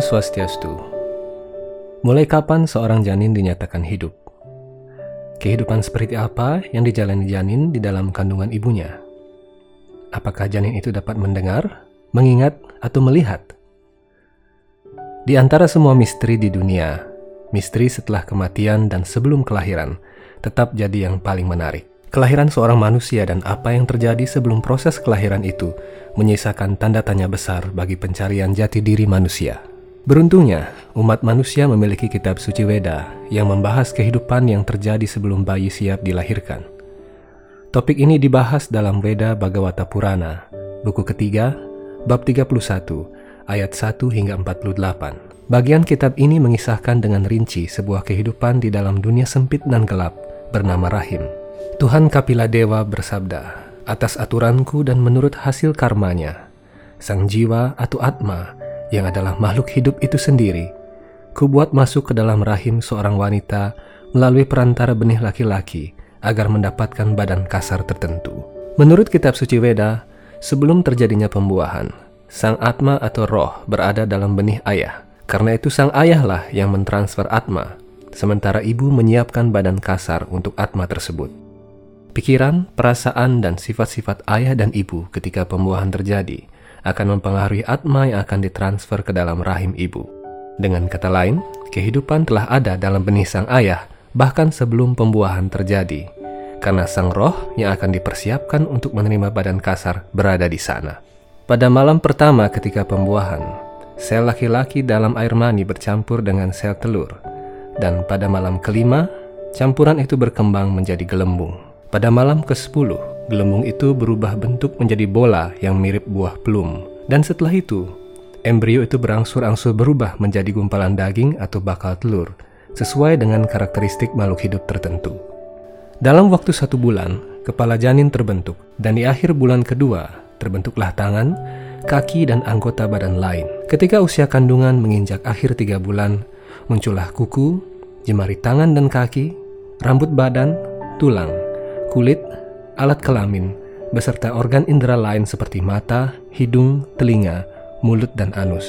Swastiastu. Mulai kapan seorang janin dinyatakan hidup? Kehidupan seperti apa yang dijalani janin di dalam kandungan ibunya? Apakah janin itu dapat mendengar, mengingat, atau melihat? Di antara semua misteri di dunia, misteri setelah kematian dan sebelum kelahiran tetap jadi yang paling menarik. Kelahiran seorang manusia dan apa yang terjadi sebelum proses kelahiran itu menyisakan tanda tanya besar bagi pencarian jati diri manusia. Beruntungnya, umat manusia memiliki kitab suci Weda yang membahas kehidupan yang terjadi sebelum bayi siap dilahirkan. Topik ini dibahas dalam Weda Bhagavata Purana, buku ketiga, bab 31, ayat 1 hingga 48. Bagian kitab ini mengisahkan dengan rinci sebuah kehidupan di dalam dunia sempit dan gelap bernama rahim. Tuhan Kapila Dewa bersabda, atas aturanku dan menurut hasil karmanya, sang jiwa atau atma yang adalah makhluk hidup itu sendiri, kubuat masuk ke dalam rahim seorang wanita melalui perantara benih laki-laki agar mendapatkan badan kasar tertentu. Menurut kitab suci Weda, sebelum terjadinya pembuahan, sang atma atau roh berada dalam benih ayah. Karena itu sang ayahlah yang mentransfer atma, sementara ibu menyiapkan badan kasar untuk atma tersebut. Pikiran, perasaan, dan sifat-sifat ayah dan ibu ketika pembuahan terjadi akan mempengaruhi atma yang akan ditransfer ke dalam rahim ibu. Dengan kata lain, kehidupan telah ada dalam benih sang ayah bahkan sebelum pembuahan terjadi, karena sang roh yang akan dipersiapkan untuk menerima badan kasar berada di sana. Pada malam pertama ketika pembuahan, sel laki-laki dalam air mani bercampur dengan sel telur, dan pada malam kelima, campuran itu berkembang menjadi gelembung. Pada malam ke-10, gelembung itu berubah bentuk menjadi bola yang mirip buah plum. Dan setelah itu, embrio itu berangsur-angsur berubah menjadi gumpalan daging atau bakal telur, sesuai dengan karakteristik makhluk hidup tertentu. Dalam waktu satu bulan, kepala janin terbentuk, dan di akhir bulan kedua, terbentuklah tangan, kaki, dan anggota badan lain. Ketika usia kandungan menginjak akhir tiga bulan, muncullah kuku, jemari tangan dan kaki, rambut badan, tulang, kulit, alat kelamin, beserta organ indera lain seperti mata, hidung, telinga, mulut, dan anus.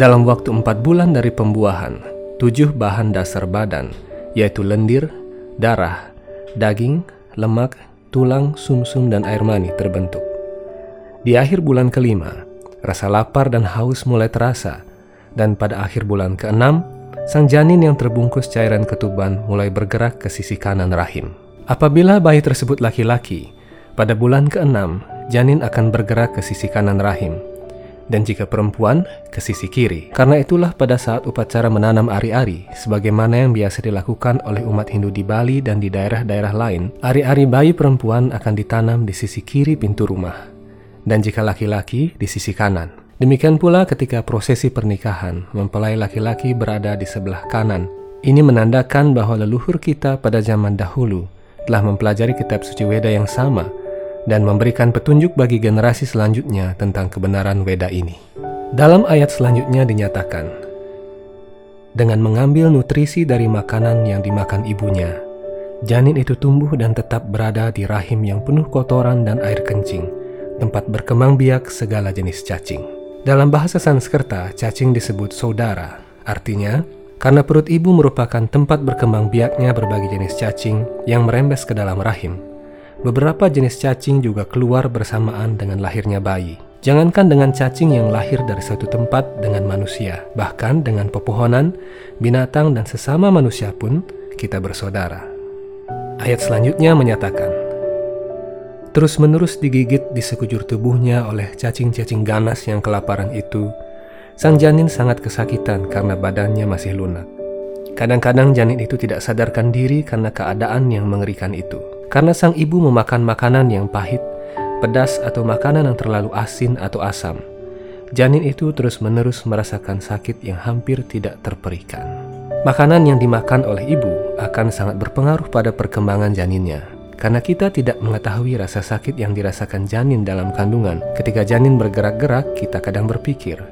Dalam waktu empat bulan dari pembuahan, tujuh bahan dasar badan, yaitu lendir, darah, daging, lemak, tulang, sumsum, -sum, dan air mani terbentuk. Di akhir bulan kelima, rasa lapar dan haus mulai terasa, dan pada akhir bulan keenam, sang janin yang terbungkus cairan ketuban mulai bergerak ke sisi kanan rahim. Apabila bayi tersebut laki-laki, pada bulan ke-6, janin akan bergerak ke sisi kanan rahim, dan jika perempuan, ke sisi kiri. Karena itulah pada saat upacara menanam ari-ari, sebagaimana yang biasa dilakukan oleh umat Hindu di Bali dan di daerah-daerah lain, ari-ari bayi perempuan akan ditanam di sisi kiri pintu rumah, dan jika laki-laki, di sisi kanan. Demikian pula ketika prosesi pernikahan, mempelai laki-laki berada di sebelah kanan. Ini menandakan bahwa leluhur kita pada zaman dahulu telah mempelajari kitab suci Weda yang sama dan memberikan petunjuk bagi generasi selanjutnya tentang kebenaran Weda ini. Dalam ayat selanjutnya dinyatakan, dengan mengambil nutrisi dari makanan yang dimakan ibunya, janin itu tumbuh dan tetap berada di rahim yang penuh kotoran dan air kencing, tempat berkembang biak segala jenis cacing. Dalam bahasa Sanskerta, cacing disebut saudara, artinya karena perut ibu merupakan tempat berkembang biaknya berbagai jenis cacing yang merembes ke dalam rahim, beberapa jenis cacing juga keluar bersamaan dengan lahirnya bayi. Jangankan dengan cacing yang lahir dari satu tempat dengan manusia, bahkan dengan pepohonan, binatang, dan sesama manusia pun kita bersaudara. Ayat selanjutnya menyatakan, Terus-menerus digigit di sekujur tubuhnya oleh cacing-cacing ganas yang kelaparan itu, Sang janin sangat kesakitan karena badannya masih lunak. Kadang-kadang janin itu tidak sadarkan diri karena keadaan yang mengerikan itu. Karena sang ibu memakan makanan yang pahit, pedas atau makanan yang terlalu asin atau asam. Janin itu terus-menerus merasakan sakit yang hampir tidak terperikan. Makanan yang dimakan oleh ibu akan sangat berpengaruh pada perkembangan janinnya. Karena kita tidak mengetahui rasa sakit yang dirasakan janin dalam kandungan, ketika janin bergerak-gerak, kita kadang berpikir,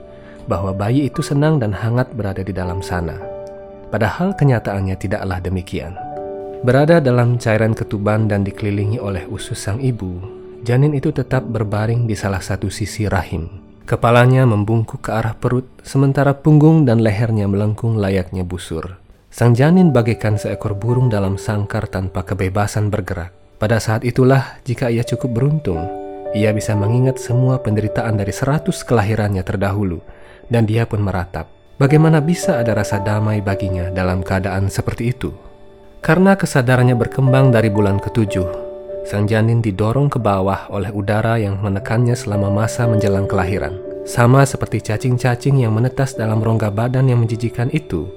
bahwa bayi itu senang dan hangat berada di dalam sana. Padahal kenyataannya tidaklah demikian. Berada dalam cairan ketuban dan dikelilingi oleh usus sang ibu, janin itu tetap berbaring di salah satu sisi rahim. Kepalanya membungkuk ke arah perut, sementara punggung dan lehernya melengkung layaknya busur. Sang janin bagaikan seekor burung dalam sangkar tanpa kebebasan bergerak. Pada saat itulah, jika ia cukup beruntung, ia bisa mengingat semua penderitaan dari seratus kelahirannya terdahulu, dan dia pun meratap. Bagaimana bisa ada rasa damai baginya dalam keadaan seperti itu? Karena kesadarannya berkembang dari bulan ketujuh, Sang janin didorong ke bawah oleh udara yang menekannya selama masa menjelang kelahiran. Sama seperti cacing-cacing yang menetas dalam rongga badan yang menjijikan itu,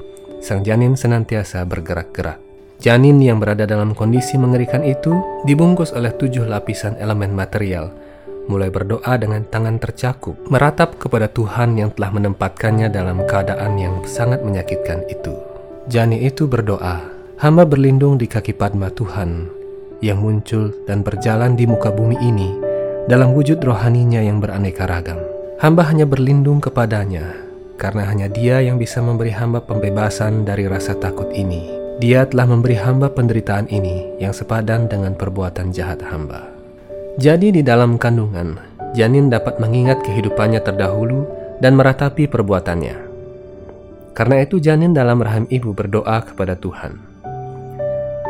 sang janin senantiasa bergerak-gerak. Janin yang berada dalam kondisi mengerikan itu dibungkus oleh tujuh lapisan elemen material, mulai berdoa dengan tangan tercakup, meratap kepada Tuhan yang telah menempatkannya dalam keadaan yang sangat menyakitkan itu. Janin itu berdoa, hamba berlindung di kaki Padma Tuhan yang muncul dan berjalan di muka bumi ini dalam wujud rohaninya yang beraneka ragam. Hamba hanya berlindung kepadanya, karena hanya dia yang bisa memberi hamba pembebasan dari rasa takut ini. Dia telah memberi hamba penderitaan ini yang sepadan dengan perbuatan jahat hamba. Jadi di dalam kandungan, janin dapat mengingat kehidupannya terdahulu dan meratapi perbuatannya. Karena itu janin dalam rahim ibu berdoa kepada Tuhan.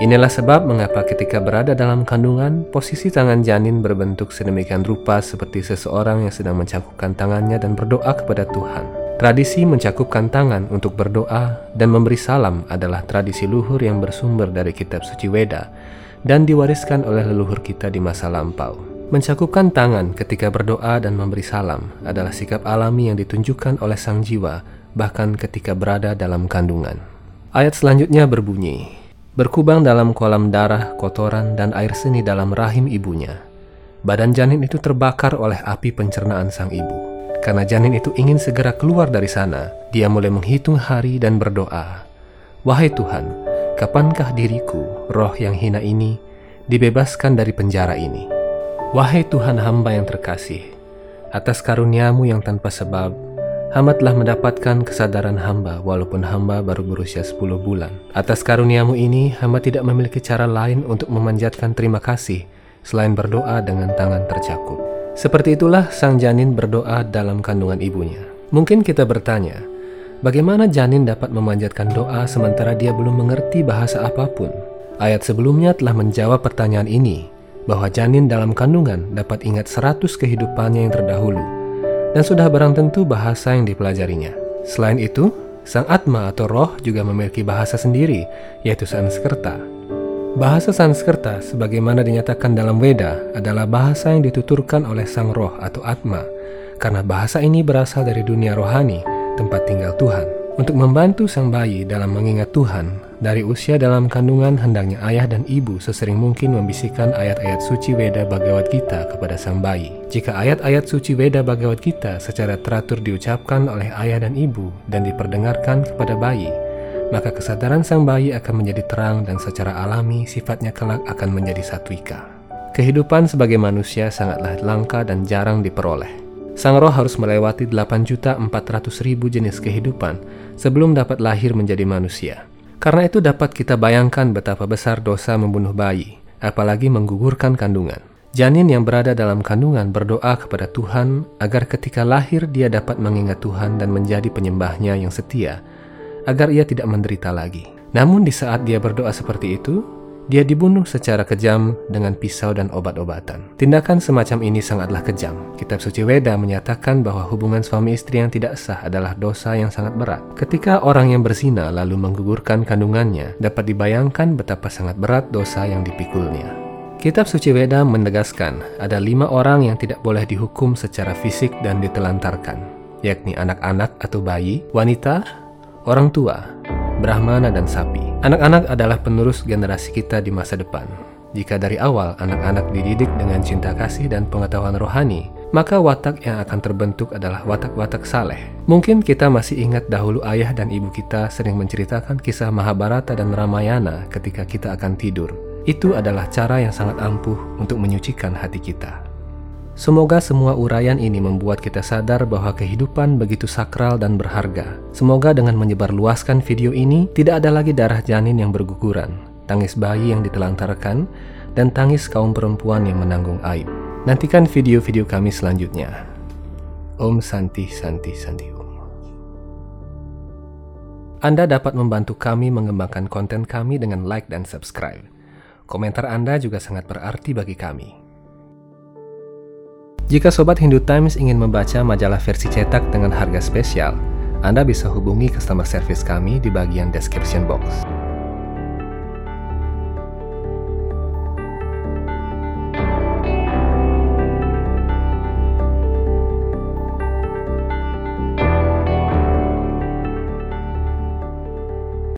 Inilah sebab mengapa ketika berada dalam kandungan, posisi tangan janin berbentuk sedemikian rupa seperti seseorang yang sedang mencakupkan tangannya dan berdoa kepada Tuhan. Tradisi mencakupkan tangan untuk berdoa dan memberi salam adalah tradisi luhur yang bersumber dari kitab suci Weda dan diwariskan oleh leluhur kita di masa lampau. Mencakupkan tangan ketika berdoa dan memberi salam adalah sikap alami yang ditunjukkan oleh sang jiwa bahkan ketika berada dalam kandungan. Ayat selanjutnya berbunyi, berkubang dalam kolam darah, kotoran, dan air seni dalam rahim ibunya. Badan janin itu terbakar oleh api pencernaan sang ibu. Karena janin itu ingin segera keluar dari sana, dia mulai menghitung hari dan berdoa, "Wahai Tuhan, kapankah diriku, roh yang hina ini, dibebaskan dari penjara ini? Wahai Tuhan hamba yang terkasih, atas karuniamu yang tanpa sebab, hamba telah mendapatkan kesadaran hamba walaupun hamba baru berusia 10 bulan. Atas karuniamu ini, hamba tidak memiliki cara lain untuk memanjatkan terima kasih selain berdoa dengan tangan tercakup. Seperti itulah sang janin berdoa dalam kandungan ibunya. Mungkin kita bertanya, bagaimana janin dapat memanjatkan doa sementara dia belum mengerti bahasa apa pun? Ayat sebelumnya telah menjawab pertanyaan ini, bahwa janin dalam kandungan dapat ingat seratus kehidupannya yang terdahulu dan sudah barang tentu bahasa yang dipelajarinya. Selain itu, sang Atma atau roh juga memiliki bahasa sendiri, yaitu Sanskerta. Bahasa Sanskerta, sebagaimana dinyatakan dalam Weda, adalah bahasa yang dituturkan oleh sang roh atau Atma, karena bahasa ini berasal dari dunia rohani, tempat tinggal Tuhan. Untuk membantu sang bayi dalam mengingat Tuhan, dari usia dalam kandungan hendaknya ayah dan ibu sesering mungkin membisikkan ayat-ayat suci Weda Bhagavad Gita kepada sang bayi. Jika ayat-ayat suci Weda Bhagavad Gita secara teratur diucapkan oleh ayah dan ibu dan diperdengarkan kepada bayi, maka kesadaran sang bayi akan menjadi terang dan secara alami sifatnya kelak akan menjadi satwika. Kehidupan sebagai manusia sangatlah langka dan jarang diperoleh. Sang roh harus melewati 8.400.000 jenis kehidupan sebelum dapat lahir menjadi manusia. Karena itu dapat kita bayangkan betapa besar dosa membunuh bayi, apalagi menggugurkan kandungan. Janin yang berada dalam kandungan berdoa kepada Tuhan agar ketika lahir dia dapat mengingat Tuhan dan menjadi penyembahnya yang setia, agar ia tidak menderita lagi. Namun di saat dia berdoa seperti itu, dia dibunuh secara kejam dengan pisau dan obat-obatan. Tindakan semacam ini sangatlah kejam. Kitab suci Weda menyatakan bahwa hubungan suami istri yang tidak sah adalah dosa yang sangat berat. Ketika orang yang berzina lalu menggugurkan kandungannya, dapat dibayangkan betapa sangat berat dosa yang dipikulnya. Kitab suci Weda menegaskan ada lima orang yang tidak boleh dihukum secara fisik dan ditelantarkan, yakni anak-anak atau bayi, wanita, orang tua, brahmana, dan sapi. Anak-anak adalah penerus generasi kita di masa depan. Jika dari awal anak-anak dididik dengan cinta kasih dan pengetahuan rohani, maka watak yang akan terbentuk adalah watak-watak saleh. Mungkin kita masih ingat dahulu ayah dan ibu kita sering menceritakan kisah Mahabharata dan Ramayana ketika kita akan tidur. Itu adalah cara yang sangat ampuh untuk menyucikan hati kita. Semoga semua uraian ini membuat kita sadar bahwa kehidupan begitu sakral dan berharga. Semoga dengan menyebarluaskan video ini, tidak ada lagi darah janin yang berguguran, tangis bayi yang ditelantarkan, dan tangis kaum perempuan yang menanggung aib. Nantikan video-video kami selanjutnya. Om Santi Santi Santi Om. Anda dapat membantu kami mengembangkan konten kami dengan like dan subscribe. Komentar Anda juga sangat berarti bagi kami. Jika Sobat Hindu Times ingin membaca majalah versi cetak dengan harga spesial, Anda bisa hubungi customer service kami di bagian description box.